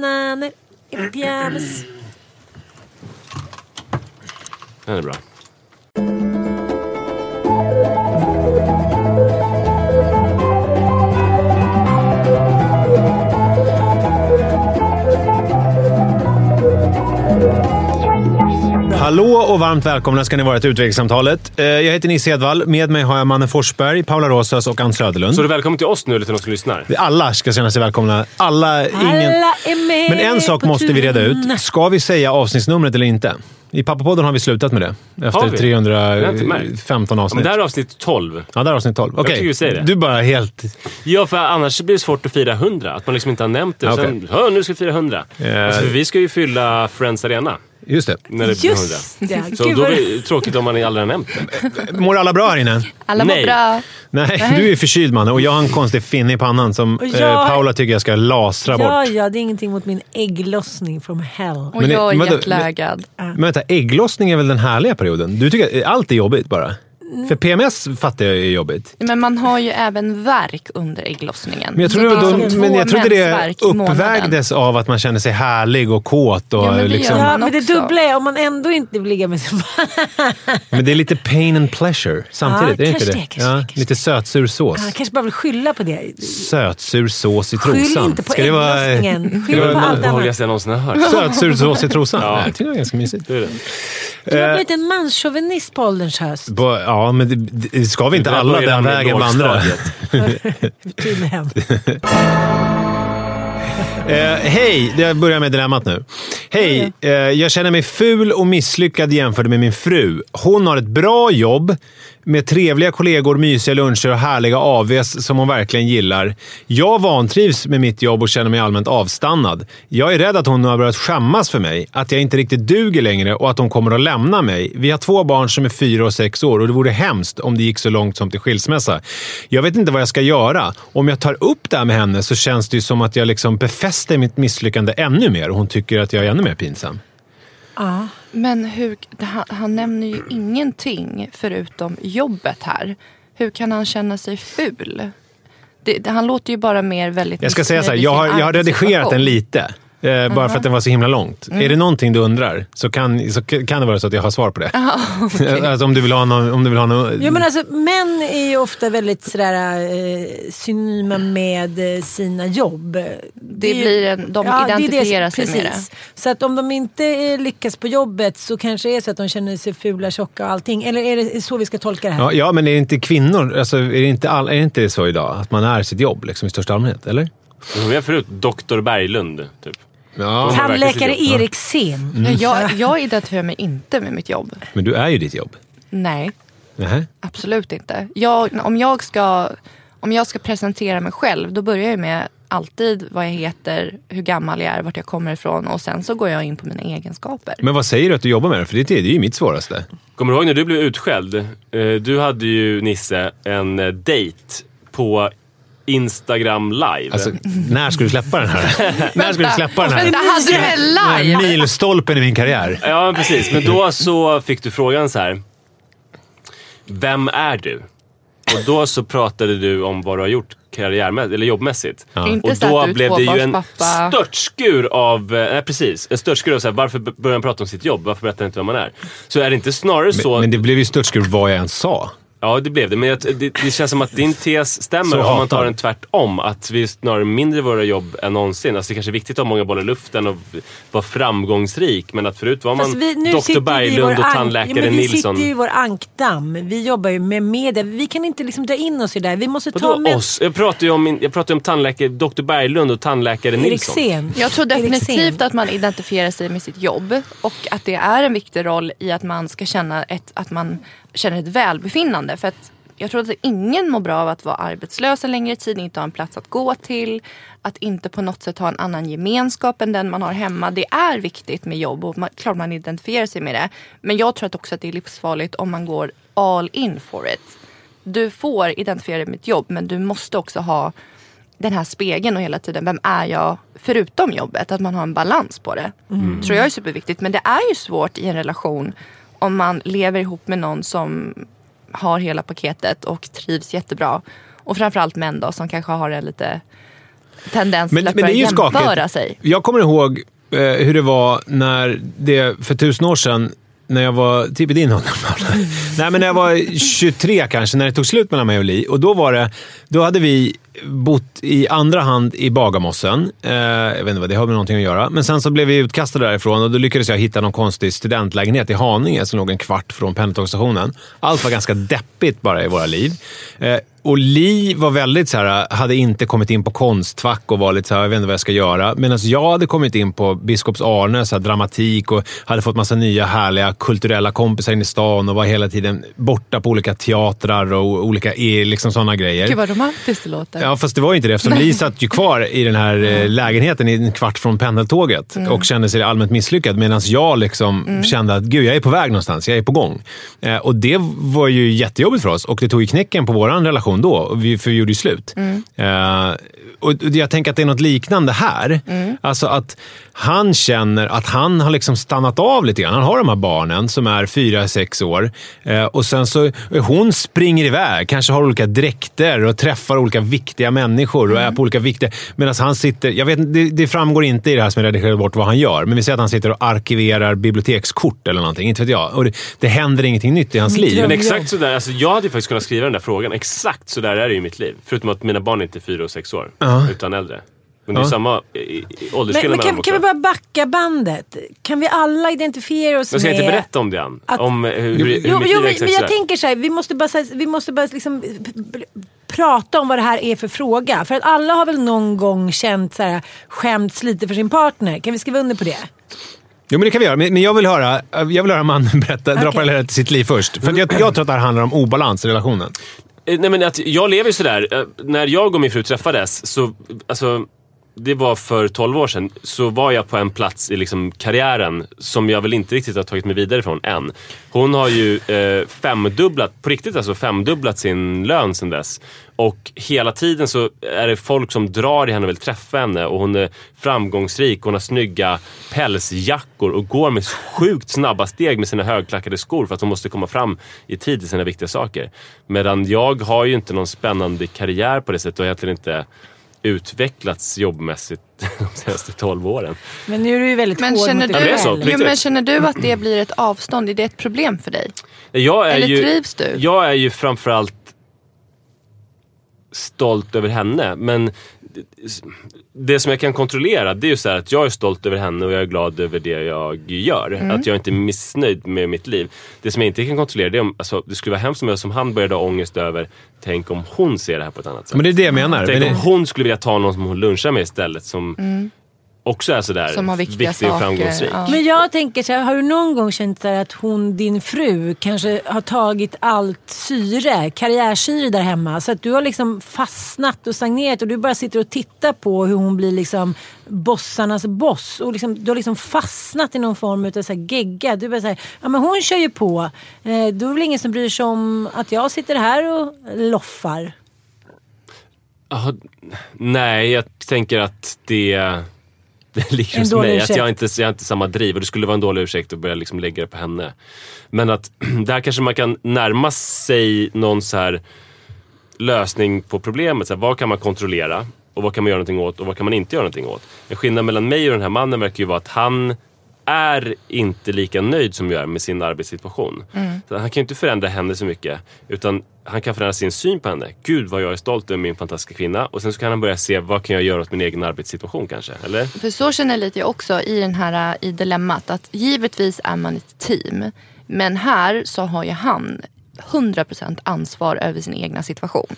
Bananer i pyjamas. Den är bra. Hallå och varmt välkomna ska ni vara till Utvecklingssamtalet. Eh, Jag heter Nisse Edvall. Med mig har jag Manne Forsberg, Paula Rosas och Ann Söderlund. Så du är välkommen till oss nu, eller till de som lyssnar. Alla ska känna sig välkomna. Alla, ingen... Alla är med Men en sak måste vi reda ut. Ska vi säga avsnittsnumret eller inte? I Pappapodden har vi slutat med det. Efter vi? Det har jag inte märkt. 315 Om avsnitt. det här är avsnitt 12. Ja, där är avsnitt 12. Okej, tycker vi säger det. du bara helt... Ja, för annars blir det svårt att fira 100. Att man liksom inte har nämnt det. Okej. sen, "Hö, nu ska vi fira 100. Eh. Alltså, vi ska ju fylla Friends Arena Just det. när det blir 100. Just det. Så Gud, då vad- är det tråkigt om man aldrig har nämnt det. Mår alla bra här inne? Alla mår Nej. bra. Nej, du är förkyld man och jag har en konstig finne i pannan som Och eh, jag- Paula tycker jag ska lasra Ja, bort. ja, det är ingenting mot min ägglossning from hell. Och Men det- jag är vadå? jetlaggad. Men vänta, ägglossning är väl den härliga perioden? Du tycker att allt är jobbigt bara? För PMS fattar jag är jobbigt. Men man har ju även verk under ägglossningen. Men jag trodde, det som men jag trodde det uppvägdes av att man känner sig härlig och kåt. Och Ja, men det liksom, Ja, men det dubbla är om man ändå inte vill ligga med sin men det är lite pain and pleasure samtidigt. Ja, är det inte det? det, kanske ja, det, kanske lite sötsur sås. Han kanske bara vill skylla på det. Sötsur sås i Skyll trosan. inte på Ska det vara ägglossningen. Det Skyll var på det allt annat. behagligaste jag någonsin har hört. sötsur sås i trosan? Ja. Ja. Jag tycker det är ganska mysigt. Det är det. Du har Eh, blivit en manschauvinist på ålderns höst. På, ja, men det, det, ska vi inte Det alla den vägen vandra? Tydligen. Eh, Hej, jag börjar med dilemmat nu. Hej, eh, jag känner mig ful och misslyckad jämfört med min fru. Hon har ett bra jobb med trevliga kollegor, mysiga luncher och härliga AVs som hon verkligen gillar. Jag vantrivs med mitt jobb och känner mig allmänt avstannad. Jag är rädd att hon nu har börjat skämmas för mig, att jag inte riktigt duger längre och att hon kommer att lämna mig. Vi har två barn som är fyra och sex år och det vore hemskt om det gick så långt som till skilsmässa. Jag vet inte vad jag ska göra. Om jag tar upp det här med henne så känns det som att jag liksom befäster mitt misslyckande ännu mer och hon tycker att jag är ännu mer pinsam. Ja. Men hur, han, han nämner ju ingenting förutom jobbet här. Hur kan han känna sig ful? Det, det, han låter ju bara mer väldigt Jag ska säga så här, jag har, jag har redigerat den lite. Eh, bara för att den var så himla långt. Är det någonting du undrar så kan, så kan det vara så att jag har svar på det. alltså, om du vill ha någon... Om du vill ha någon Jo, men alltså, män är ju ofta väldigt sådär, eh, synonyma med eh, sina jobb. Det ju- blir en- de det är det- identifierar sig med precis. Så att om de inte eh, lyckas på jobbet så kanske det är så att de känner sig fula, tjocka och allting. Eller är det så vi ska tolka det här? Ja, ja, men är det inte kvinnor, alltså, är, det inte all, är det inte så idag? Att man är sitt jobb liksom, i största allmänhet, eller? Som jag förut, Dr. Berglund. Typ. Ja. Tandläkare. Eriksen. Ja, Jag, jag identifierar mig inte med mitt jobb. Men du är ju ditt jobb. Nej, Nähä. absolut inte. Jag, om, jag ska, om jag ska presentera mig själv, då börjar jag med alltid vad jag heter, hur gammal jag är, vart jag kommer ifrån och sen så går jag in på mina egenskaper. Men vad säger du att du jobbar med? För det, det är ju mitt svåraste. Kommer du ihåg när du blev utskälld? Eh, Du hade ju, Nisse, en eh, dejt på Instagram live. Alltså, när ska du släppa den här? när ska du släppa den här? Vänta, hade du en live? milstolpen i min karriär. Ja, precis. Men då så fick du frågan så här. Vem är du? Och då så pratade du om vad du har gjort karriärmässigt, eller jobbmässigt. Inte Och så då blev det ju en störtskur av, eh, nej precis, en störtskur av så här, varför börjar man prata om sitt jobb? Varför berättar han inte vem man är? Så är det inte snarare så... Men, men det blev ju störtskur vad jag än sa. Ja, det blev det. Men jag, det, det känns som att din tes stämmer Så om man tar den tvärtom. Att vi snarare mindre våra jobb än någonsin. Alltså det kanske är viktigt att ha många bollar i luften och vara framgångsrik. Men att förut var man Fast vi, Dr. vi Berglund vår och tandläkare ja, vi Nilsson. sitter ju i vår ankdamm. Vi jobbar ju med media. Vi kan inte liksom dra in oss i det där. Vi måste ta Vadå med oss? Jag pratar ju om, min, jag pratar om tandläkare Dr. Berglund och tandläkare Nilsson. Eriksen. Jag tror definitivt Eriksen. att man identifierar sig med sitt jobb och att det är en viktig roll i att man ska känna ett, att man känner ett välbefinnande. För att jag tror att ingen mår bra av att vara arbetslös en längre tid, inte ha en plats att gå till. Att inte på något sätt ha en annan gemenskap än den man har hemma. Det är viktigt med jobb och man, klart man identifierar sig med det. Men jag tror att också att det är livsfarligt om man går all in for it. Du får identifiera dig med ett jobb men du måste också ha den här spegeln och hela tiden, vem är jag förutom jobbet? Att man har en balans på det. Mm. tror jag är superviktigt. Men det är ju svårt i en relation om man lever ihop med någon som har hela paketet och trivs jättebra. Och framförallt män då som kanske har en lite tendens Men, till att men börja skakigt. jämföra sig. Jag kommer ihåg eh, hur det var när det för tusen år sedan när jag var typ i din ålder. Nej, men när jag var 23 kanske, när det tog slut mellan mig och Li. Och då var det, då hade vi bott i andra hand i Bagarmossen. Eh, jag vet inte vad det har med någonting att göra. Men sen så blev vi utkastade därifrån och då lyckades jag hitta någon konstig studentlägenhet i Haninge som låg en kvart från pendeltågsstationen. Allt var ganska deppigt bara i våra liv. Eh, och Li var väldigt så här, hade inte kommit in på Konstfack och var lite så här, jag vet inte vad jag ska göra. Medan jag hade kommit in på Biskops Arne, så här, dramatik och hade fått massa nya härliga kulturella kompisar in i stan och var hela tiden borta på olika teatrar och olika e- liksom sådana grejer. Gud vad romantiskt det låter. Ja, fast det var ju inte det eftersom Li satt ju kvar i den här eh, lägenheten i en kvart från pendeltåget och kände sig allmänt misslyckad. Medan jag liksom kände att gud, jag är på väg någonstans. Jag är på gång. Eh, och det var ju jättejobbigt för oss och det tog ju knäcken på vår relation då, och vi, för vi gjorde ju slut. Eh, och jag tänker att det är något liknande här. Alltså att han känner att han har liksom stannat av lite grann. Han har de här barnen som är fyra, sex år eh, och sen så hon springer iväg, kanske har olika dräkter och träffar olika viktiga människor och är på olika viktiga... Medan han sitter... Jag vet, det, det framgår inte i det här som jag redigerade bort vad han gör, men vi säger att han sitter och arkiverar bibliotekskort eller någonting. Inte vet jag. Och det, det händer ingenting nytt i hans liv. Men exakt sådär, alltså jag hade faktiskt kunnat skriva den där frågan. Exakt sådär är det i mitt liv. Förutom att mina barn inte är fyra och sex år, utan äldre. Men det är Ja. samma Men, åldersskillnad men mellan kan, kan vi bara backa bandet? Kan vi alla identifiera oss Jag ska med... inte berätta om det än. att- Om hur, hur, hur Jo, mitt jo liv är men, exakt men jag tänker så här, vi måste bara, så vi måste bara liksom prata om vad det här är för fråga. För att alla har väl någon gång känt så här, skämts lite för sin partner. Kan vi skriva under på det? Jo, men det kan vi göra. Men men jag vill höra, jag vill höra mannen berätta, dra Okej. paralleller till sitt liv först. För jag, jag tror att det här handlar om obalans i relationen. Eh, nej, men att jag lever ju sådär. Eh, när jag och min fru träffades, så, alltså, det var för 12 år sedan, så var jag på en plats i liksom karriären som jag väl inte riktigt har tagit mig vidare från än. Hon har ju eh, femdubblat, på riktigt alltså femdubblat sin lön sedan dess. Och hela tiden så är det folk som drar i henne och vill träffa henne och hon är framgångsrik, hon har snygga pälsjackor och går med sjukt snabba steg med sina högklackade skor för att hon måste komma fram i tid till sina viktiga saker. Medan jag har ju inte någon spännande karriär på det sättet och egentligen inte utvecklats jobbmässigt de senaste 12 åren. Men nu är du ju väldigt Men hård känner, mot du, dig är så, själv. jo, men känner du att det blir ett avstånd? Är det ett problem för dig? Jag är Eller ju, trivs du? Jag är ju framförallt stolt över henne. Men det som jag kan kontrollera det är ju så här att jag är stolt över henne och jag är glad över det jag gör. Mm. Att jag inte är missnöjd med mitt liv. Det som jag inte kan kontrollera det är om, alltså, det skulle vara hemskt om jag som han började ha ångest över, tänk om hon ser det här på ett annat sätt. Men det är det jag menar. Tänk Men om det, hon skulle vilja ta någon som hon lunchar med istället som också är sådär. Som har viktiga viktig och saker. framgångsrik. Ja. Men jag tänker så här, har du någon gång känt att hon, din fru, kanske har tagit allt syre, karriärsyre där hemma. Så att du har liksom fastnat och stagnerat och du bara sitter och tittar på hur hon blir liksom bossarnas boss. Och liksom, du har liksom fastnat i någon form av så här gegga. Du bara säger, ja men hon kör ju på. Eh, då är väl ingen som bryr sig om att jag sitter här och loffar. Ja, nej, jag tänker att det, det ligger En hos mig. Att jag, inte, jag har inte samma driv och det skulle vara en dålig ursäkt att börja liksom lägga det på henne. Men att där kanske man kan närma sig någon så här lösning på problemet. Så här, vad kan man kontrollera och vad kan man göra någonting åt och vad kan man inte göra någonting åt? En skillnad mellan mig och den här mannen verkar ju vara att han är inte lika nöjd som jag är med sin arbetssituation. Så han kan ju inte förändra henne så mycket. Utan han kan förändra sin syn på henne. Gud vad jag är stolt över min fantastiska kvinna. Och sen så kan han börja se vad kan jag göra åt min egen arbetssituation kanske. Eller? För så känner jag lite jag också i, den här, i dilemmat. Att givetvis är man ett team. Men här så har ju han 100% ansvar över sin egna situation.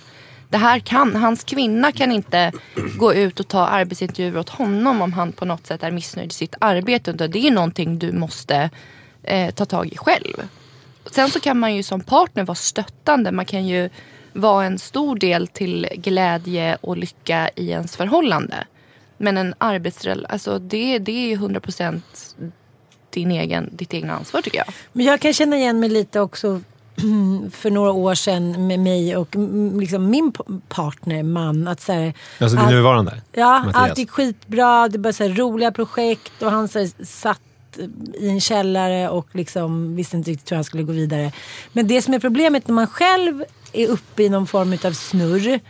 Det här kan, hans kvinna kan inte gå ut och ta arbetsintervjuer åt honom om han på något sätt är missnöjd i sitt arbete. Utan Det är någonting du måste eh, ta tag i själv. Sen så kan man ju som partner vara stöttande. Man kan ju vara en stor del till glädje och lycka i ens förhållande. Men en arbetsrelation, alltså det, det är ju 100% din egen, ditt egna ansvar tycker jag. Men jag kan känna igen mig lite också för några år sedan med mig och liksom min partner, man. Att så här, Alltså din nuvarande? Ja, Mattias. allt gick skitbra. Det var så här roliga projekt och han så här, satt i en källare och liksom visste inte riktigt hur han skulle gå vidare. Men det som är problemet när man själv är uppe i någon form av snurr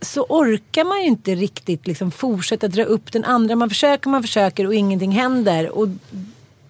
så orkar man ju inte riktigt liksom fortsätta dra upp den andra. Man försöker, man försöker och ingenting händer. Och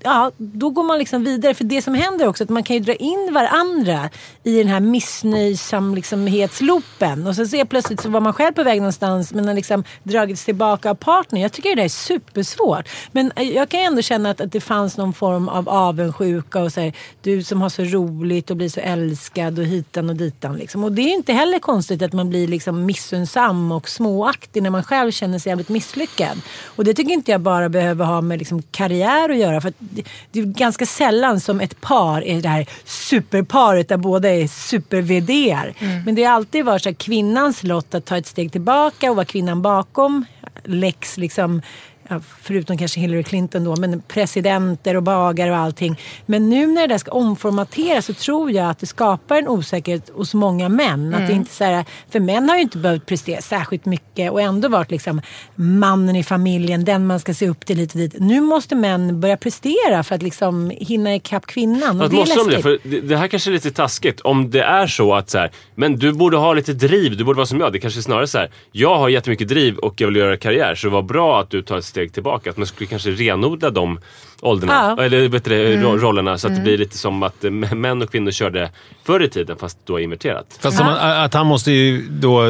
ja, då går man liksom vidare. För det som händer också är att man kan ju dra in varandra i den här missnöjsamhetsloopen. Och sen ser plötsligt så var man själv på väg någonstans men har liksom dragits tillbaka av partnern. Jag tycker det där är supersvårt. Men eh, jag kan ändå känna att, att det fanns någon form av avundsjuka och så här, du som har så roligt och blir så älskad och hitan och ditan. Liksom. Och det är inte heller konstigt att man blir liksom missunnsam och småaktig när man själv känner sig jävligt misslyckad. Och det tycker inte jag bara behöver ha med liksom karriär att göra. För att det, det är ganska sällan som ett par är det här superparet där båda är super-VDR. Men det har alltid varit så kvinnans lott att ta ett steg tillbaka och vara kvinnan bakom. Lex liksom ja, förutom kanske Hillary Clinton då, men presidenter och bagare och allting. Men nu när det där ska omformateras så tror jag att det skapar en osäkerhet hos många män. Att det inte är så här, för män har ju inte behövt prestera särskilt mycket och ändå varit liksom mannen i familjen, den man ska se upp till lite dit. Nu måste män börja prestera för att liksom hinna ikapp kvinnan. Och det måste de det? För det, det här kanske är lite taskigt. Om det är så att så här, men du borde ha lite driv, du borde vara som jag. Det kanske är snarare så här, jag har jättemycket driv och jag vill göra karriär så det var bra att du tar ett steg tillbaka. Att man skulle kanske renodla de åldrarna, Ja. eller vet du, ro- rollerna så att det blir lite som att eh, män och kvinnor körde förr i tiden fast då inverterat. Fast att, att han måste ju då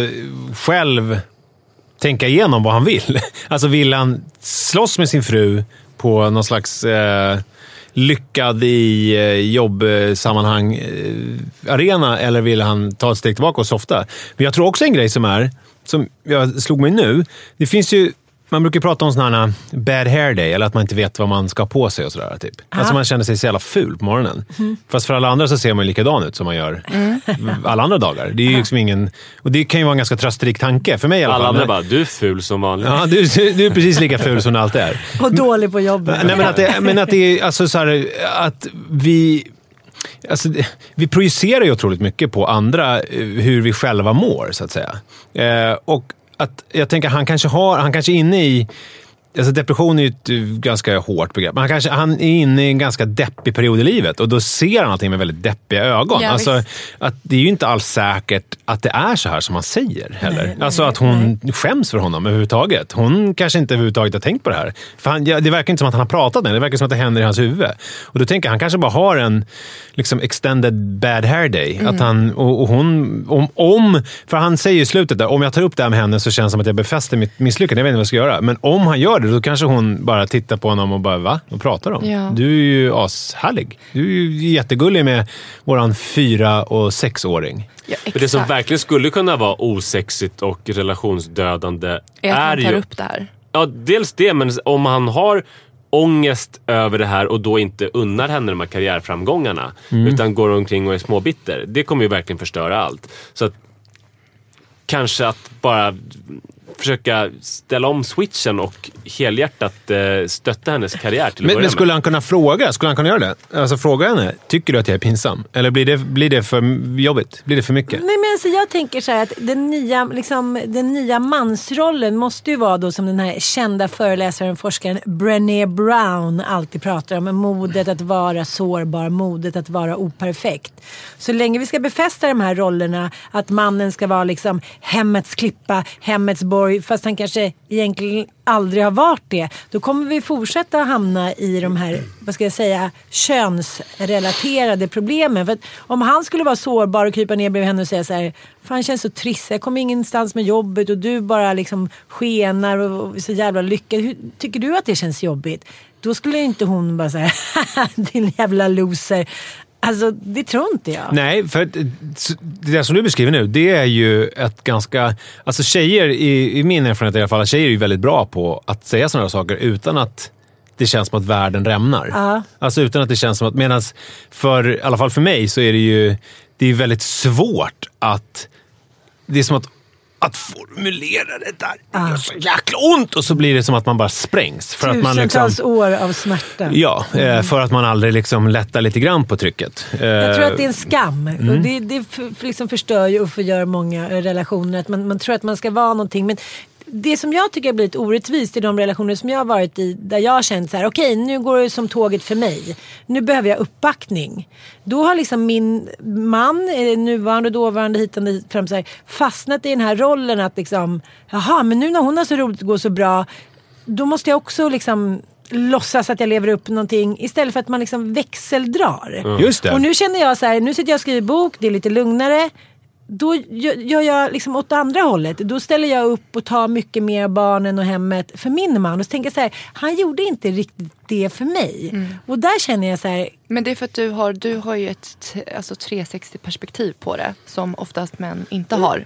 själv tänka igenom vad han vill. Alltså vill han slåss med sin fru på någon slags eh, lyckad i eh, jobbsammanhang eh, arena eller vill han ta ett steg tillbaka och softa? Men jag tror också en grej som är, som jag slog mig nu. Det finns ju man brukar prata om sådana här bad hair day, eller att man inte vet vad man ska ha på sig och sådär. Typ. Alltså man känner sig så jävla ful på morgonen. Fast för alla andra så ser man ju likadan ut som man gör alla andra dagar. Det är ju liksom ingen... Och det kan ju vara en ganska trösterik tanke, för mig i alla Alla fall. andra Men- bara, du är ful som vanligt. Ja, du, du är precis lika ful som du alltid är. Och dålig på jobbet. Nej, men att det, men att det är alltså så här, att vi... Alltså, vi projicerar ju otroligt mycket på andra, eh, hur vi själva mår, så att säga. Eh, och att jag tänker, han kanske, har, han kanske är inne i... Alltså depression är ju ett eh, ganska hårt begrepp. Han, kanske, han är inne i en ganska deppig period i livet och då ser han allting med väldigt deppiga ögon. Ja, alltså, att det är ju inte alls säkert att det är så här som han säger heller. Nej, alltså nej, att hon skäms för honom överhuvudtaget. Hon kanske inte överhuvudtaget har tänkt på det här. För han, ja, det verkar inte som att han har pratat med henne. Det verkar som att det händer i hans huvud. Och då tänker jag, han kanske bara har en liksom, extended bad hair day. Mm. Att han, och, och hon, om, om, för han säger i slutet där, om jag tar upp det här med henne så känns det som att jag befäster mitt misslyckande. Jag vet inte vad jag ska göra. Men om han gör det, då kanske hon bara tittar på honom och bara, va? Vad pratar du om? Ja. Du är ju ashärlig. Du är ju jättegullig med våran fyra och sexåring. Ja, För det som exakt. verkligen skulle kunna vara osexigt och relationsdödande är att är han tar ju... upp det här. Ja, dels det, men om han har ångest över det här och då inte unnar henne de här karriärframgångarna utan går omkring och är småbitter. Det kommer ju verkligen förstöra allt. Så att kanske att bara försöka ställa om switchen och helhjärtat eh, stötta hennes karriär till Men, men skulle han kunna fråga? Skulle han kunna göra det? Alltså fråga henne. Tycker du att jag är pinsam? Eller blir det, blir det för jobbigt? Blir det för mycket? Nej, men alltså jag tänker så här att den nya, liksom, den nya mansrollen måste ju vara då som den här kända föreläsaren och forskaren Brené Brown alltid pratar om. Modet att vara sårbar, modet att vara operfekt. Så länge vi ska befästa de här rollerna, att mannen ska vara liksom hemmets klippa, hemmets borg, fast han kanske egentligen aldrig har varit det. Då kommer vi fortsätta hamna i de här, vad ska jag säga, könsrelaterade problemen. För att om han skulle vara sårbar och krypa ner bredvid henne och säga så här, fan känns så trist, jag kommer ingenstans med jobbet och du bara liksom skenar och är så jävla lyckad. Hur, tycker du att det känns jobbigt? Då skulle inte hon bara säga, din jävla loser. Alltså det tror inte jag. Nej, för det som du beskriver nu, det är ju ett ganska... Alltså tjejer, i, i min erfarenhet i alla fall, tjejer är ju väldigt bra på att säga sådana saker utan att det känns som att världen rämnar. Ja. Alltså utan att det känns som att... Medan för, i alla fall för mig, så är det ju det är väldigt svårt att... Det är som att att formulera det där. Det gör så jäkla ont! Och så blir det som att man bara sprängs. För att man Tusentals liksom, år av smärta. Ja, eh, för att man aldrig liksom lättar lite grann på trycket. Jag tror att det är Eh, en skam. Mm. Och det det liksom förstör ju och förgör många eh, relationer. Att man, man tror att man ska vara någonting. Men det som jag tycker har blivit orättvist i de relationer som jag har varit i. Där jag har känt så här, okej nu går det som tåget för mig. Nu behöver jag uppbackning. Då har liksom min man, eh, nuvarande och dåvarande hit och dit, fram så här, fastnat i den här rollen att liksom, jaha men nu när hon har så roligt och går så bra. Då måste jag också liksom låtsas att jag lever upp någonting istället för att man liksom växeldrar. Just det. Och nu känner jag så här, nu sitter jag och skriver bok, det är lite lugnare. Då gör jag liksom åt andra hållet. Då ställer jag upp och tar mycket mer av barnen och hemmet för min man. Och så tänker jag så här, han gjorde inte riktigt det för mig. Och där känner jag så här, Men det är för att du har, du har ju ett alltså 360 perspektiv på det. Som oftast män inte har.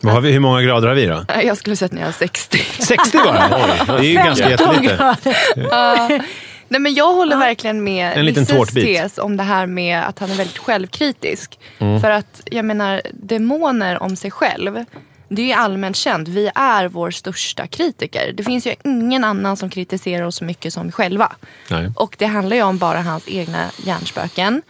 vad har vi, hur många grader har vi då? Jag skulle säga att ni har 60. 60 bara? Oj, det är ju ganska 15 jättelite. Nej men jag håller verkligen med En liten Lisses tårtbit. tes om det här med att han är väldigt självkritisk. Mm. För att jag menar demoner om sig själv. Det är ju allmänt känt. Vi är vår största kritiker. Det finns ju ingen annan som kritiserar oss så mycket som vi själva. Nej. Och det handlar ju om bara hans egna hjärnspöken.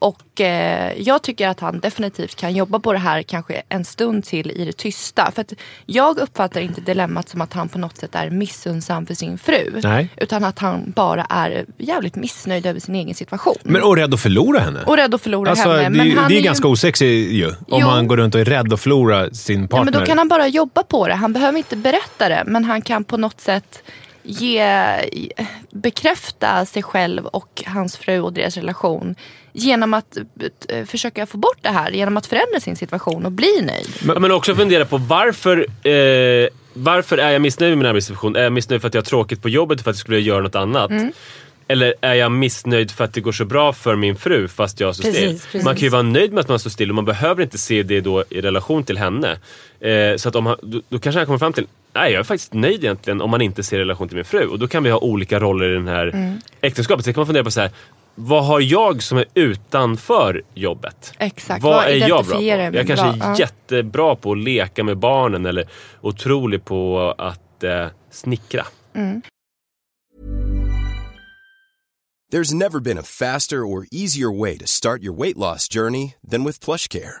Och eh, jag tycker att han definitivt kan jobba på det här kanske en stund till i det tysta. För att jag uppfattar inte dilemmat som att han på något sätt är missunnsam för sin fru. Nej. Utan att han bara är jävligt missnöjd över sin egen situation. Men och rädd att förlora henne? och rädd att förlora Alltså, henne. det, Men är ju- han det är ju- ganska osexigt ju. Om man går runt och är rädd att förlora sin Ja, partner. men då kan han bara jobba på det. Han behöver inte berätta det. Men han kan på något sätt ge, bekräfta sig själv och hans fru och deras relation. Genom att eh, försöka få bort det här. Genom att förändra sin situation och bli nöjd. Men, men också fundera på varför, eh, varför är jag missnöjd med min arbetssituation? Är jag missnöjd för att jag har tråkigt på jobbet för att jag skulle vilja göra något annat? Mm. Eller är jag missnöjd för att det går så bra för min fru fast jag står still? precis. Man kan ju vara nöjd med att man står still och man behöver inte se det då i relation till henne. Eh, så att om han, då, då kanske han kommer fram till Nej, jag är faktiskt nöjd egentligen om man inte ser relation till min fru. Och då kan vi ha olika roller i den här Mm. äktenskapet. Så kan man fundera på så här. Vad har jag som är utanför jobbet? Exakt, Vad vad är jag bra på? jag kanske är bra? Ja. jättebra på att leka med barnen eller otrolig på att eh, snickra. There's never been a faster or easier way to start your weight loss journey than with PlushCare.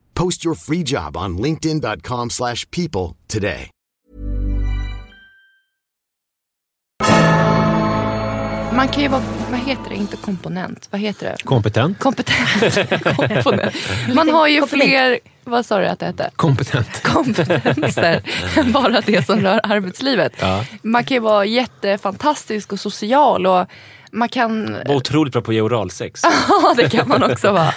Post your free job on linkedin.com/people slash people today. Man kan ju vara, vad heter det, inte komponent, vad heter det? Kompetent? Kompetent. komponent. Man har ju fler, vad sa du att det hette? Kompetent. kompetenser än bara det som rör arbetslivet. Ja. Man kan ju vara jättefantastisk och social och man kan... Var otroligt bra på att ge oralsex. Ja, det kan man också vara.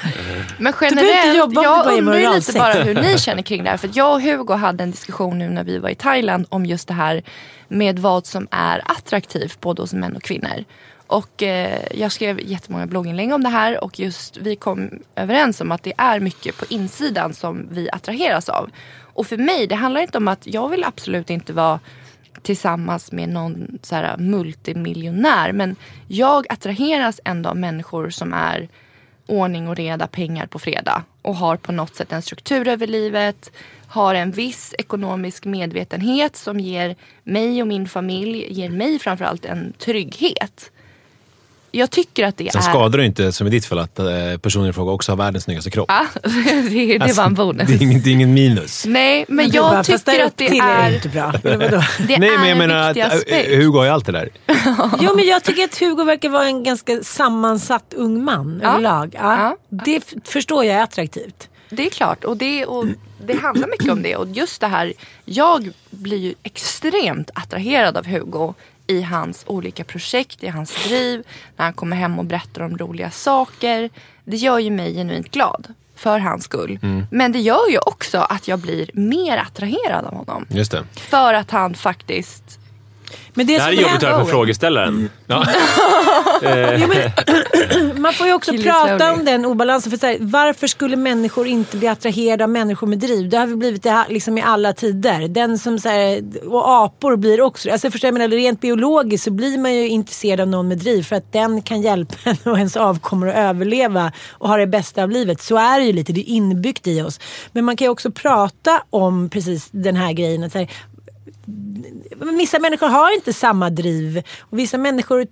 Men behöver inte generellt, jobba jag undrar lite bara hur ni känner kring det här. För att jag och Hugo hade en diskussion nu när vi var i Thailand om just det här med vad som är attraktivt både hos män och kvinnor. Och eh, jag skrev jättemånga blogginlägg om det här och just vi kom överens om att det är mycket på insidan som vi attraheras av. Och för mig, det handlar inte om att jag vill absolut inte vara tillsammans med någon så här multimiljonär. Men jag attraheras ändå av människor som är ordning och reda, pengar på fredag. Och har på något sätt en struktur över livet. Har en viss ekonomisk medvetenhet som ger mig och min familj, ger mig framförallt en trygghet jag tycker att det Sen är... skadar det inte, som i ditt fall, att eh, personen i fråga också har världens snyggaste kropp. Ja, det, det var en bonus. Alltså, Det är, inget, det är ingen minus. Nej, men bara, jag där tycker att det till är, inte bra. Det Nej, är men jag en menar att aspekt. Hugo har ju allt det där. Jo, men jag tycker att Hugo verkar vara en ganska sammansatt ung man Ja. överlag. Ja, Ja. Det förstår jag är attraktivt. Det är klart och det, och det handlar mycket om det. Och just det här, jag blir ju extremt attraherad av Hugo i hans olika projekt, i hans driv, när han kommer hem och berättar om roliga saker. Det gör ju mig genuint glad för hans skull. Mm. Men det gör ju också att jag blir mer attraherad av honom. Just det. För att han faktiskt Men det, Det här är jobbigt att höra för Oh. frågeställaren. Ja. Jo, men, man får ju också prata om den obalansen. För så här, varför skulle människor inte bli attraherade av människor med driv? Det har vi blivit det här, liksom i alla tider. Den som, så här, och apor blir också alltså, förstår jag, menar, Rent biologiskt så blir man ju intresserad av någon med driv för att den kan hjälpa en och ens avkommor att överleva och ha det bästa av livet. Så är det ju lite, det är inbyggt i oss. Men man kan ju också prata om precis den här grejen. Att, så här, vissa människor har inte samma driv och vissa människor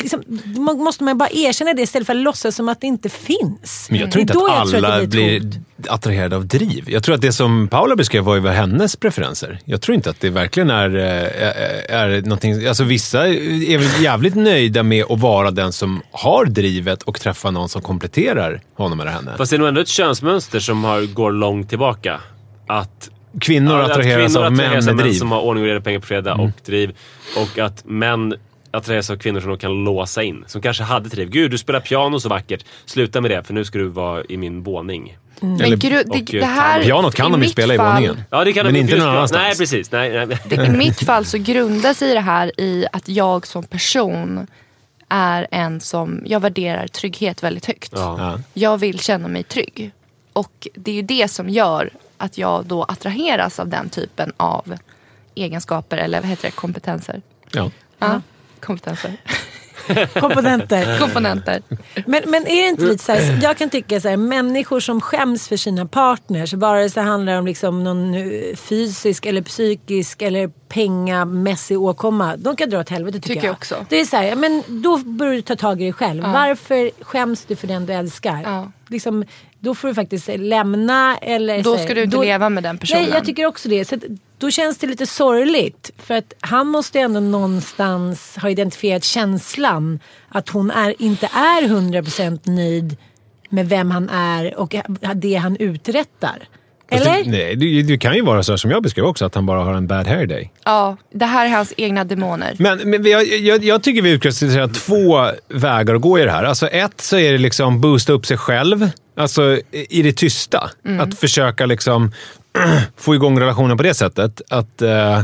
Liksom, måste man bara erkänna det istället för att låtsas som att det inte finns. Men jag tror inte då att alla det blir blir attraherade av driv. Jag tror att det som Paula beskrev var ju hennes preferenser. Jag tror inte att det verkligen är, eh, är, är någonting... Alltså vissa är väl jävligt nöjda med att vara den som har drivet och träffa någon som kompletterar honom eller henne. Fast det är nog ändå ett könsmönster som har, går långt tillbaka. Att Kvinnor att attraheras kvinnor av män med av män driv. som har ordning och reda, pengar på fredag och driv. Och att män attraheras av kvinnor som de kan låsa in. Som kanske hade driv. Gud, du spelar piano så vackert. Sluta med det, för nu ska du vara i min våning. Men Eller- gru, och, det, eh, det här, Pianot kan de ju spela i fall- våningen. Ja, det kan Men de inte någon annanstans. Nej, precis. Nej, nej. Det, I mitt fall så grundar sig det här i att jag som person är en som, jag värderar trygghet väldigt högt. Ja. Ja. Jag vill känna mig trygg. Och det är ju det som gör att jag då attraheras av den typen av egenskaper eller vad heter det, kompetenser. Ja. Ja, kompetenser. Komponenter. Komponenter. Men, men är det inte lite så här, jag kan tycka så här, människor som skäms för sina partners, vare sig det handlar om liksom någon eh, fysisk eller psykisk eller pengamässig åkomma, de kan dra åt helvete tycker, Tycker jag också. Det är så här, men då börjar du ta tag i dig själv. Varför skäms du för den du älskar? Ja. Liksom, då får du faktiskt lämna eller... Då ska du inte leva med den personen. Nej, jag tycker också det. Så då känns det lite sorgligt. För att han måste ändå någonstans ha identifierat känslan att hon är, inte är 100% nöjd med vem han är och det han uträttar. Eller? Det, nej, det, det kan ju vara så som jag beskrev också, att han bara har en bad hair day. Ja, det här är hans egna demoner. Men, men vi har- jag, jag tycker vi utkristalliserar två vägar att gå i det här. Alltså ett så är det liksom boosta upp sig själv, alltså i det tysta. Att försöka liksom få igång relationen på det sättet. Att eh,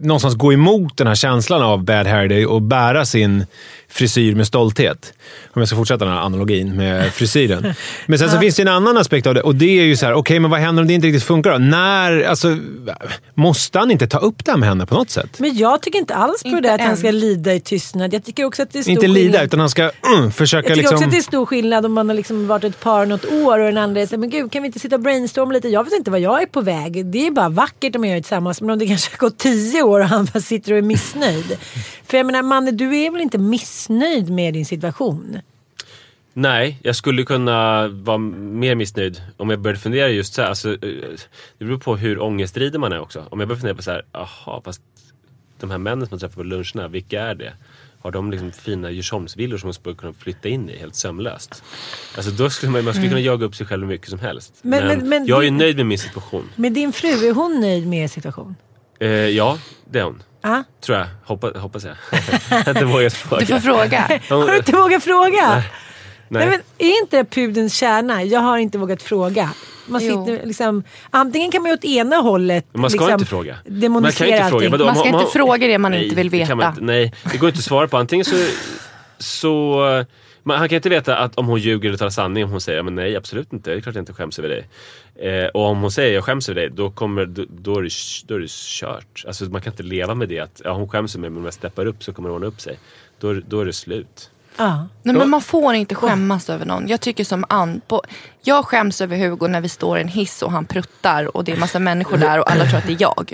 någonstans gå emot den här känslan av bad hair day och bära sin frisyr med stolthet. Om jag ska fortsätta den här analogin med frisyren. Men sen så finns det en annan aspekt av det och det är ju så här, okej men vad händer om det inte riktigt funkar då? När, alltså, måste han inte ta upp det här med henne på något sätt? Men jag tycker inte alls på Inte det att han än. ska lida i tystnad. Jag tycker också att det är stor Inte lida, skillnad. utan han ska mm, försöka Jag tycker liksom... också att det är stor skillnad om man har liksom varit ett par något år och den andra säger men gud kan vi inte sitta och brainstorma lite? Jag vet inte vad jag är på väg. Det är bara vackert om man gör det tillsammans. Men om det kanske har gått tio år och han bara sitter och är missnöjd. För jag menar Manne, du är väl inte missnöjd med din situation? Nej, jag skulle kunna vara mer missnöjd om jag började fundera just så här. Alltså, eh, det beror på hur ångestridig man är också. Om jag börjar fundera på så här, aha, fast de här männen som man träffar på luncherna, vilka är det? Har de liksom fina Djursholmsvillor som man skulle kunna flytta in i helt sömlöst? Alltså då skulle man, man skulle kunna jaga upp sig själv hur mycket som helst. Men- Men, men- men jag är det- nöjd med min situation. Med din fru, är hon nöjd med er situation? Eh, ja, det är hon. Ja. Tror jag. Hoppa, hoppas jag. jag har inte vågat fråga. Du får fråga. Har du inte vågat fråga? Nej. Nej. men är inte det pudens kärna? Jag har inte vågat fråga. Man Jo. sitter liksom, antingen kan man ju åt ena hållet man ska liksom, inte fråga. demonisera Man kan inte fråga. allting. Vadå, Man om- ska om- inte fråga det man nej, inte vill det kan man veta. inte- nej, det går inte att svara på. Antingen så... så man, han kan inte veta att om hon ljuger eller talar sanning om hon säger men nej absolut inte, det är klart jag inte skäms över dig. Eh, och om hon säger jag skäms över dig, då, kommer, då, då, är det, då är det kört. Alltså, man kan inte leva med det att ja, hon skäms över mig men om jag steppar upp så kommer hon ordna upp sig. Då, är- då är det slut. Ja. Nej, men man får inte skämmas över någon. Jag tycker som Ann. På, jag skäms över Hugo när vi står i en hiss och han pruttar och det är massa människor där och alla tror att det är jag.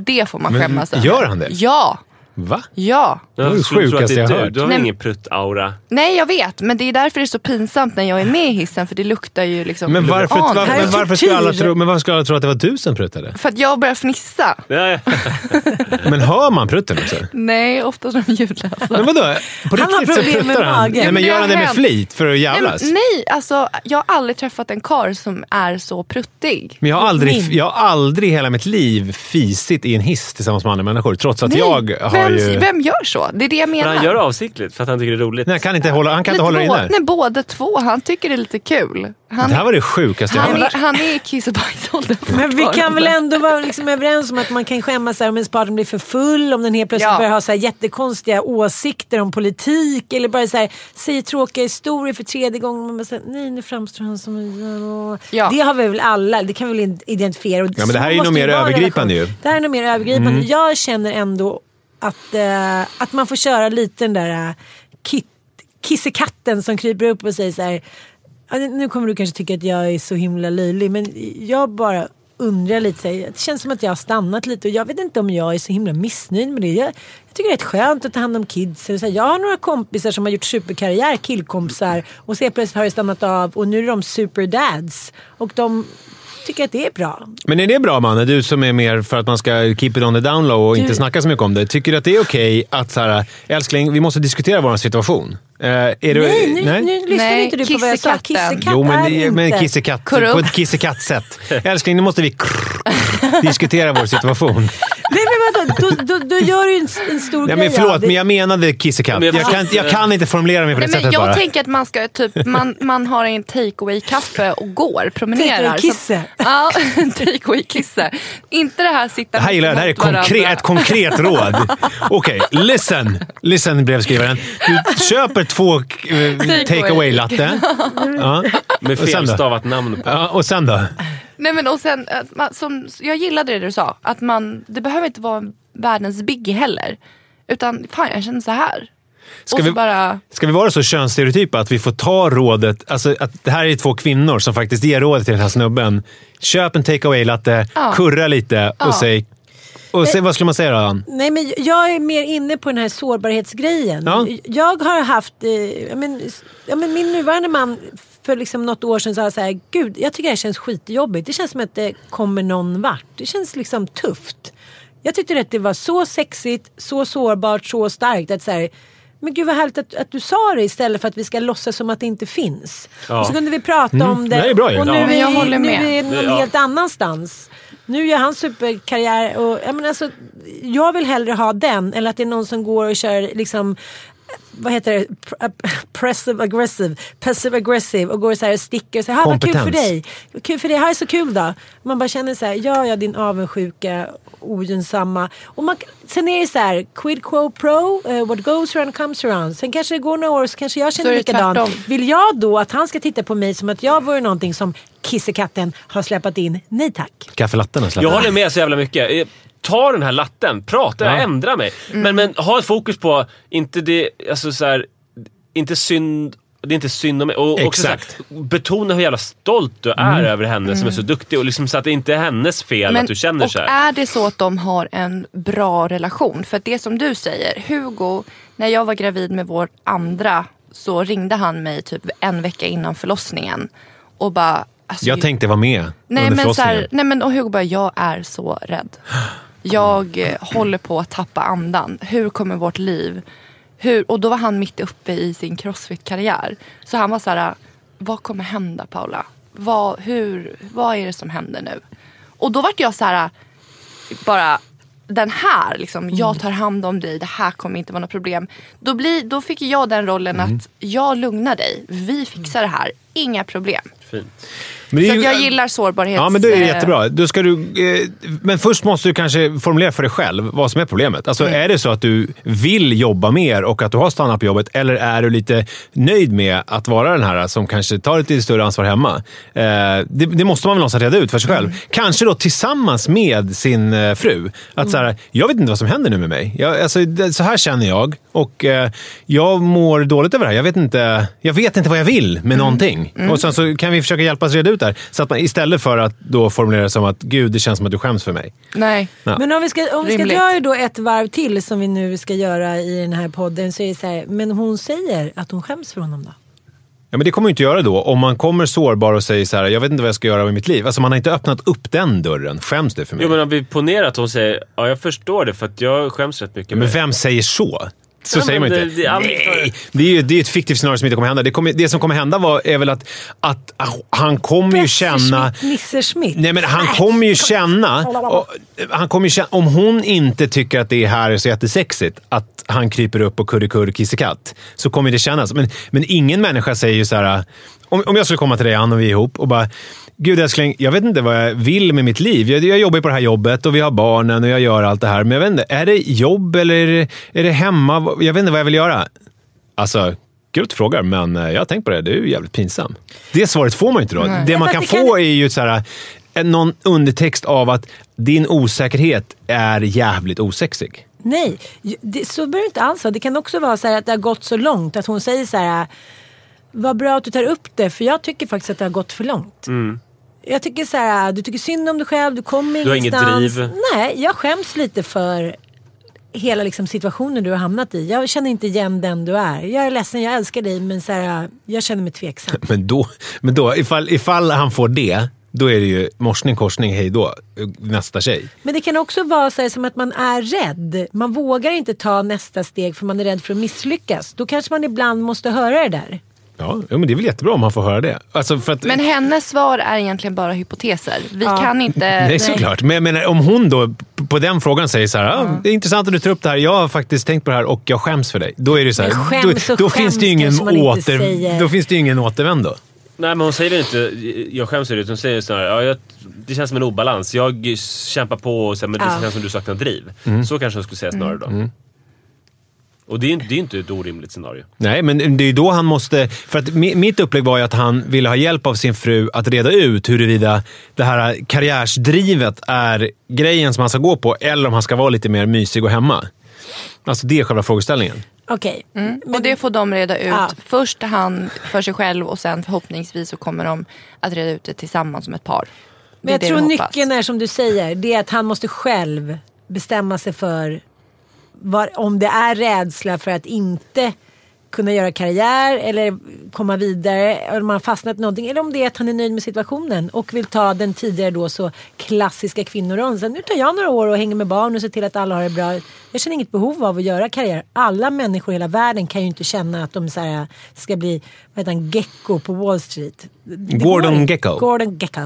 Det får man Men skämmas över. gör han det? Ja. Va? Ja. Det var det sjukaste det är jag du. hört. Du har Nej, ingen prutt-aura. Nej, jag vet. Men det är därför det är så pinsamt när jag är med i hissen. För det luktar ju liksom Men varför, var, men varför, skulle alla tortyr. tro, men varför skulle alla tro att det var du som pruttade? För att jag börjar fnissa. Ja, ja. Men hör man prutten också? Nej, ofta som ljudlösa. Men vadå? På Han har riktigt så problem med pruttar han? magen. Nej, men gör har han det med flit för att Nej, jävlas? men, nej, alltså jag har aldrig träffat en kar som är så pruttig. Men jag har, aldrig, jag har aldrig i hela mitt liv fisit i en hiss tillsammans med andra människor. Trots att Nej, jag har vem, ju... vem gör så? Det är det jag menar. Men han gör det avsiktligt för att han tycker det är roligt. Nej, han kan inte hålla, han kan inte hålla det inne. Nej, båda två. Han tycker det är lite kul. Han, Det här var det sjukaste jag han, hört. är, han är i kiss och bajsåldern Men vi kan väl ändå vara liksom överens om att man kan skämmas här om ens partner blir för full, om den helt plötsligt Ja. börjar ha så här jättekonstiga åsikter om politik eller bara så här, säger tråkiga historier för tredje gången. Man bara säger, nej nu framstår han som. Ja. Det har vi väl alla, det kan vi väl identifiera. Och Ja, men det här är ju nog mer övergripande ju. Det här är nog mer övergripande. Jag känner ändå att, eh, att man får köra lite den där eh, kit, kissekatten som kryper upp och säger så här. Nu kommer du kanske tycka att jag är så himla löjlig men jag bara undrar lite. Så här, det känns som att jag har stannat lite och jag vet inte om jag är så himla missnöjd med det. Jag, jag tycker det är rätt skönt att ta hand om kids. Så här, jag har några kompisar som har gjort superkarriär, killkompisar och så helt plötsligt har det stannat av och nu är de superdads. Och de tycker att det är bra. Men är det bra Manne, du som är mer för att man ska keep it on the down low och Du- inte snacka så mycket om det. Tycker du att det är okej att så här, älskling, vi måste diskutera vår situation? Eh, är du, Nej, nu, nu lyssnar Nej, inte du på vad jag sa. kissekatten. Kissekatt Jo, men, är men kissekatt, Korrupt. på ett kissekatt-sätt. Älskling, nu måste vi diskutera vår situation. Nej men vadå, då, då, då gör du ju en, en stor Ja, grej men förlåt, det. men jag menade kissekatt. Men jag Jag kan, jag kan inte formulera mig på det Nej, men sättet jag bara. tänker att man ska typ, man, man har en take kaffe och går, promenerar. Take-away-kisse. Ja, en take kisse Inte det här sitta Det här gillar jag. Det här är konkret, ett konkret råd. Okej, listen. Listen brevskrivaren. Du köper två eh, take away latte. Ja. Med felstavat namn på. Ja, och sen då? Nej, men och sen, man, som, jag gillade det du sa. Att man, det behöver inte vara världens biggie heller. Utan fan jag känner så här. Ska vi- bara, Ska vi vara så könsstereotypa att vi får ta rådet, alltså att det här är två kvinnor som faktiskt ger rådet till den här snubben. Köp en take away latte, Ja. kurra lite och Ja. säg... Och säg, vad skulle man säga då? Nej men jag är mer inne på den här sårbarhetsgrejen. Ja. Jag har haft, eh, ja, men, ja, men min nuvarande man för liksom något år sedan sa så här, gud jag tycker det här känns skitjobbigt. Det känns som att det kommer någon vart. Det känns liksom tufft. Jag tyckte att det var så sexigt, så sårbart, så starkt. att så här, men gud vad härligt att, att du sa det istället för att vi ska låtsas som att det inte finns. Ja. Och så kunde vi prata om det. det är bra och nu, Ja. är, jag håller nu med. är det någon Ja. helt annanstans. Nu gör han superkarriär och jag, menar, alltså, jag vill hellre ha den än att det är någon som går och kör liksom vad heter det? P- Passive aggressive. Passive aggressive och går så här och sticker och säger "Ha, vad kul för dig. Kul för dig, här är så kul då. Man bara känner så här, ja ja din avundsjuka, ogynnsamma. Och man, sen är det så här, quid quo pro, eh, what goes around comes around. Sen kanske det går några år så kanske jag känner likadant. Vill jag då att han ska titta på mig som att jag vore någonting som kissekatten har släpat in? Nej tack. Kaffelatten har släppt. Jag håller med så jävla mycket. Ta den här latten, prata, jag Ja. ändrar mig. Men, men ha ett fokus på, inte det, alltså så här, inte synd det är inte synd om mig. Och också så här, Exakt. betona hur jävla stolt du är över henne som är så duktig. Och liksom så att det inte är hennes fel att du känner och så här. är det så att de har en bra relation? För att det som du säger, Hugo, när jag var gravid med vår andra så ringde han mig typ en vecka innan förlossningen. Och bara... Alltså, Jag tänkte vara med nej, under men så förlossningen. här, nej men och Hugo bara, jag är så rädd. Jag eh, håller på att tappa andan. Hur kommer vårt liv... Hur, och då var han mitt uppe i sin crossfit-karriär. Så han var så här, vad kommer hända Paula? Vad, hur, vad är det som händer nu? Och då vart jag så här, bara den här, liksom, jag tar hand om dig, det här kommer inte vara något problem. Då, blir, då fick jag den rollen att jag lugnar dig, vi fixar det här, inga problem. Fint. Men det är Så ju- jag gillar sårbarhets... Ja, men det är eh, jättebra. Då ska du, eh, men först måste du kanske formulera för dig själv vad som är problemet. Alltså, Mm. Är det så att du vill jobba mer och att du har stannat på jobbet eller är du lite nöjd med att vara den här som kanske tar ett lite större ansvar hemma? Eh, det, det måste man väl någonstans reda ut för sig själv. Mm. Kanske då tillsammans med sin eh, fru. Att så här, jag vet inte vad som händer nu med mig. Jag, alltså, det, så här känner jag och eh, jag mår dåligt över det här. Jag vet inte, jag vet inte vad jag vill med någonting. Älskling. Och sen så kan vi försöka hjälpas reda ut det här. Så att man, istället för att då formulera det som att gud, det känns som att du skäms för mig. Nej. Ja. Men om vi ska, om vi ska dra då ett varv till som vi nu ska göra i den här podden så är det så här, men hon säger att hon skäms för honom då? Ja, men det kommer man ju inte göra då. Om man kommer sårbar och säger så här, jag vet inte vad jag ska göra med mitt liv. Alltså man har inte öppnat upp den dörren. Skäms du för mig? Jo men om vi ponerar att hon säger ja jag förstår det för att jag skäms rätt mycket Men vem säger så? Så Ja, säger man inte. det- det är aldrig Nej, det är ju det är ett fiktivt scenario som inte kommer hända. Det, kommer, det som kommer hända var, är väl att, att han kommer ju känna... Nisse Schmidt. Nej, men han kommer ju känna, och, han kommer ju känna... Om hon inte tycker att det här är så jättesexigt, att han kryper upp och kurre kissekatt, så kommer det kännas. Men, men ingen människa säger ju så här... Om, om jag skulle komma till dig, Ann, och vi är ihop och bara... Gud älskling, jag vet inte vad jag vill med mitt liv. Jag, jag jobbar på det här jobbet och vi har barnen och jag gör allt det här. Men jag vet inte, är det jobb eller är det, är det hemma? Jag vet inte vad jag vill göra. Alltså, Kul att du frågar, men eh, jag har tänkt på det. Du är ju jävligt pinsam. Det svaret får man ju inte då. Nej. Det man kan få kan- är ju så här, eh, någon undertext av att din osäkerhet är jävligt osexig. Nej, det, så behöver det inte alls vara. Det kan också vara så här att det har gått så långt att hon säger så här. Vad bra att du tar upp det, för jag tycker faktiskt att det har gått för långt. Jag tycker så här, du tycker synd om dig själv, du kommer Du har inget ingenstans. driv. Nej, jag skäms lite för hela liksom, situationen du har hamnat i. Jag känner inte igen den du är. Jag är ledsen, jag älskar dig, men så här, jag känner mig tveksam. Men då, men då ifall, ifall han får det, då är det ju morsning, korsning, hej då. Nästa tjej. Men det kan också vara så här, som att man är rädd. Man vågar inte ta nästa steg för man är rädd för att misslyckas. Då kanske man ibland måste höra det där. Ja, ja, men det är väl jättebra om man får höra det. Alltså för att, Men hennes svar är egentligen bara hypoteser. Vi Ja. kan inte... Nej, såklart. Men menar, om hon då på den frågan säger så här, ah, det är intressant att du tar upp det här, jag har faktiskt tänkt på det här och jag skäms för dig. Då är det så här, Men då, då, finns det ingen åter, då finns det ju ingen återvändo. Nej men hon säger väl inte jag skäms för det, utan hon säger snarare ja, jag, det känns som en obalans. Jag kämpar på och så här, men det Ja. känns som du saknar driv. Mm. Så kanske hon skulle säga snarare då. Och det är, inte- det är inte ett orimligt scenario. Nej, men det är ju då han måste... För att mi- mitt upplägg var ju att han ville ha hjälp av sin fru att reda ut huruvida det här karriärsdrivet är grejen som han ska gå på eller om han ska vara lite mer mysig och hemma. Alltså det är själva frågeställningen. Okej. Mm. Och det får de reda ut. Ja. Först han för sig själv och sen förhoppningsvis så kommer de att reda ut det tillsammans som ett par. Men jag tror nyckeln är som du säger, det är att han måste själv bestämma sig för vad, om det är rädsla för att inte kunna göra karriär eller komma vidare, eller om han har fastnat i någonting, eller om det är att han är nöjd med situationen och vill ta den tidigare då så klassiska kvinnorollen. Nu tar jag några år och hänger med barn och ser till att alla har det bra. Jag känner inget behov av att göra karriär. Alla människor i hela världen kan ju inte känna att de så här, ska bli vad heter han, gecko på Wall Street. Det Gordon. Gekko. Gordon Gecko.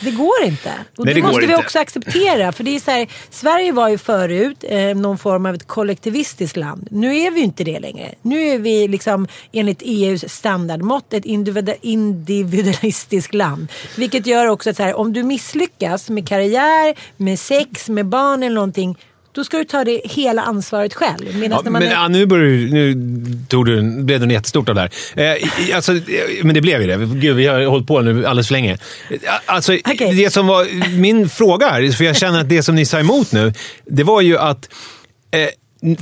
Det går inte. Och Nej, det, det måste vi inte. också acceptera. För det är så här, Sverige var ju förut eh, någon form av ett kollektivistiskt land. Nu är vi ju inte det längre. Nu är vi liksom enligt EUs standardmått ett individu- individualistiskt land. Vilket gör också att så här, om du misslyckas med karriär, med sex, med barn eller någonting. Då ska du ta det hela ansvaret själv. Medan Ja, när man men är... ja, nu, börjar, du- nu tog du, blev det jättestort av det här. Eh, alltså, eh, men det blev ju det. Gud, vi har hållit på nu alldeles för länge. Eh, Alltså, Okej. Det som var min fråga för jag känner att det som ni sa emot nu, det var ju att eh,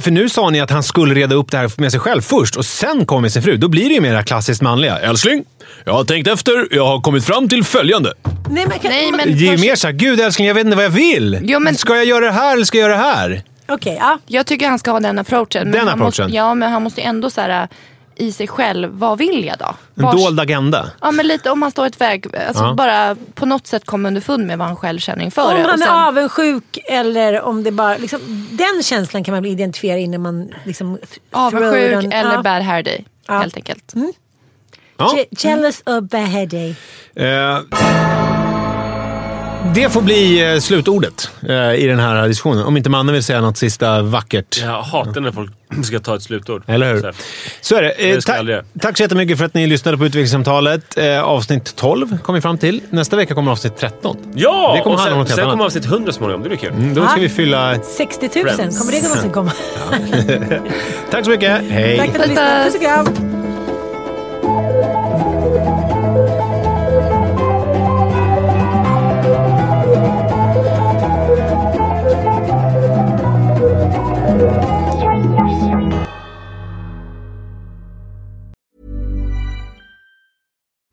för nu sa ni att han skulle reda upp det här med sig själv först och sen kom med sin fru. Då blir det ju mer klassiskt manliga. Älskling, jag har tänkt efter. Jag har kommit fram till följande. Nej, men, kan... Nej, men- Det är ju först- mer såhär, gud älskling, jag vet inte vad jag vill. Jo, men- Ska jag göra det här eller ska jag göra det här? Okej, ja. Jag tycker han ska ha den approachen. Men Den han Måste, approachen? ja, men han måste ändå så här, i sig själv, vad vill jag då? En Vars- dold agenda. Ja men lite om han står ett väg, alltså Ja. bara på något sätt komma underfund med vad han själv känner inför Om han sen- är avundsjuk eller om det bara... Liksom, den känslan kan man väl identifiera innan man... Liksom, Avundsjuk den- eller ja. bad hair day. Ja. Helt enkelt. Ja. Je- jealous of bad hair day. Eh, det får bli eh, slutordet eh, i den här diskussionen. Om inte mannen vill säga något sista vackert. Jag hatar när folk ska ta ett slutord. Eller hur? Så. Så är det. Eh, Det jag ta- tack så jättemycket för att ni lyssnade på Utvecklingssamtalet. Eh, avsnitt 12 kom vi fram till. Nästa vecka kommer avsnitt 13. Ja! Det kommer och handla om sen, sen annat. kommer avsnitt 100 småningom. Det blir kul. Mm, då ska vi fylla... 60 000, Friends. kommer det någonsin komma? Tack så mycket. Hej! Tack för att du lyssnade. Puss och kram.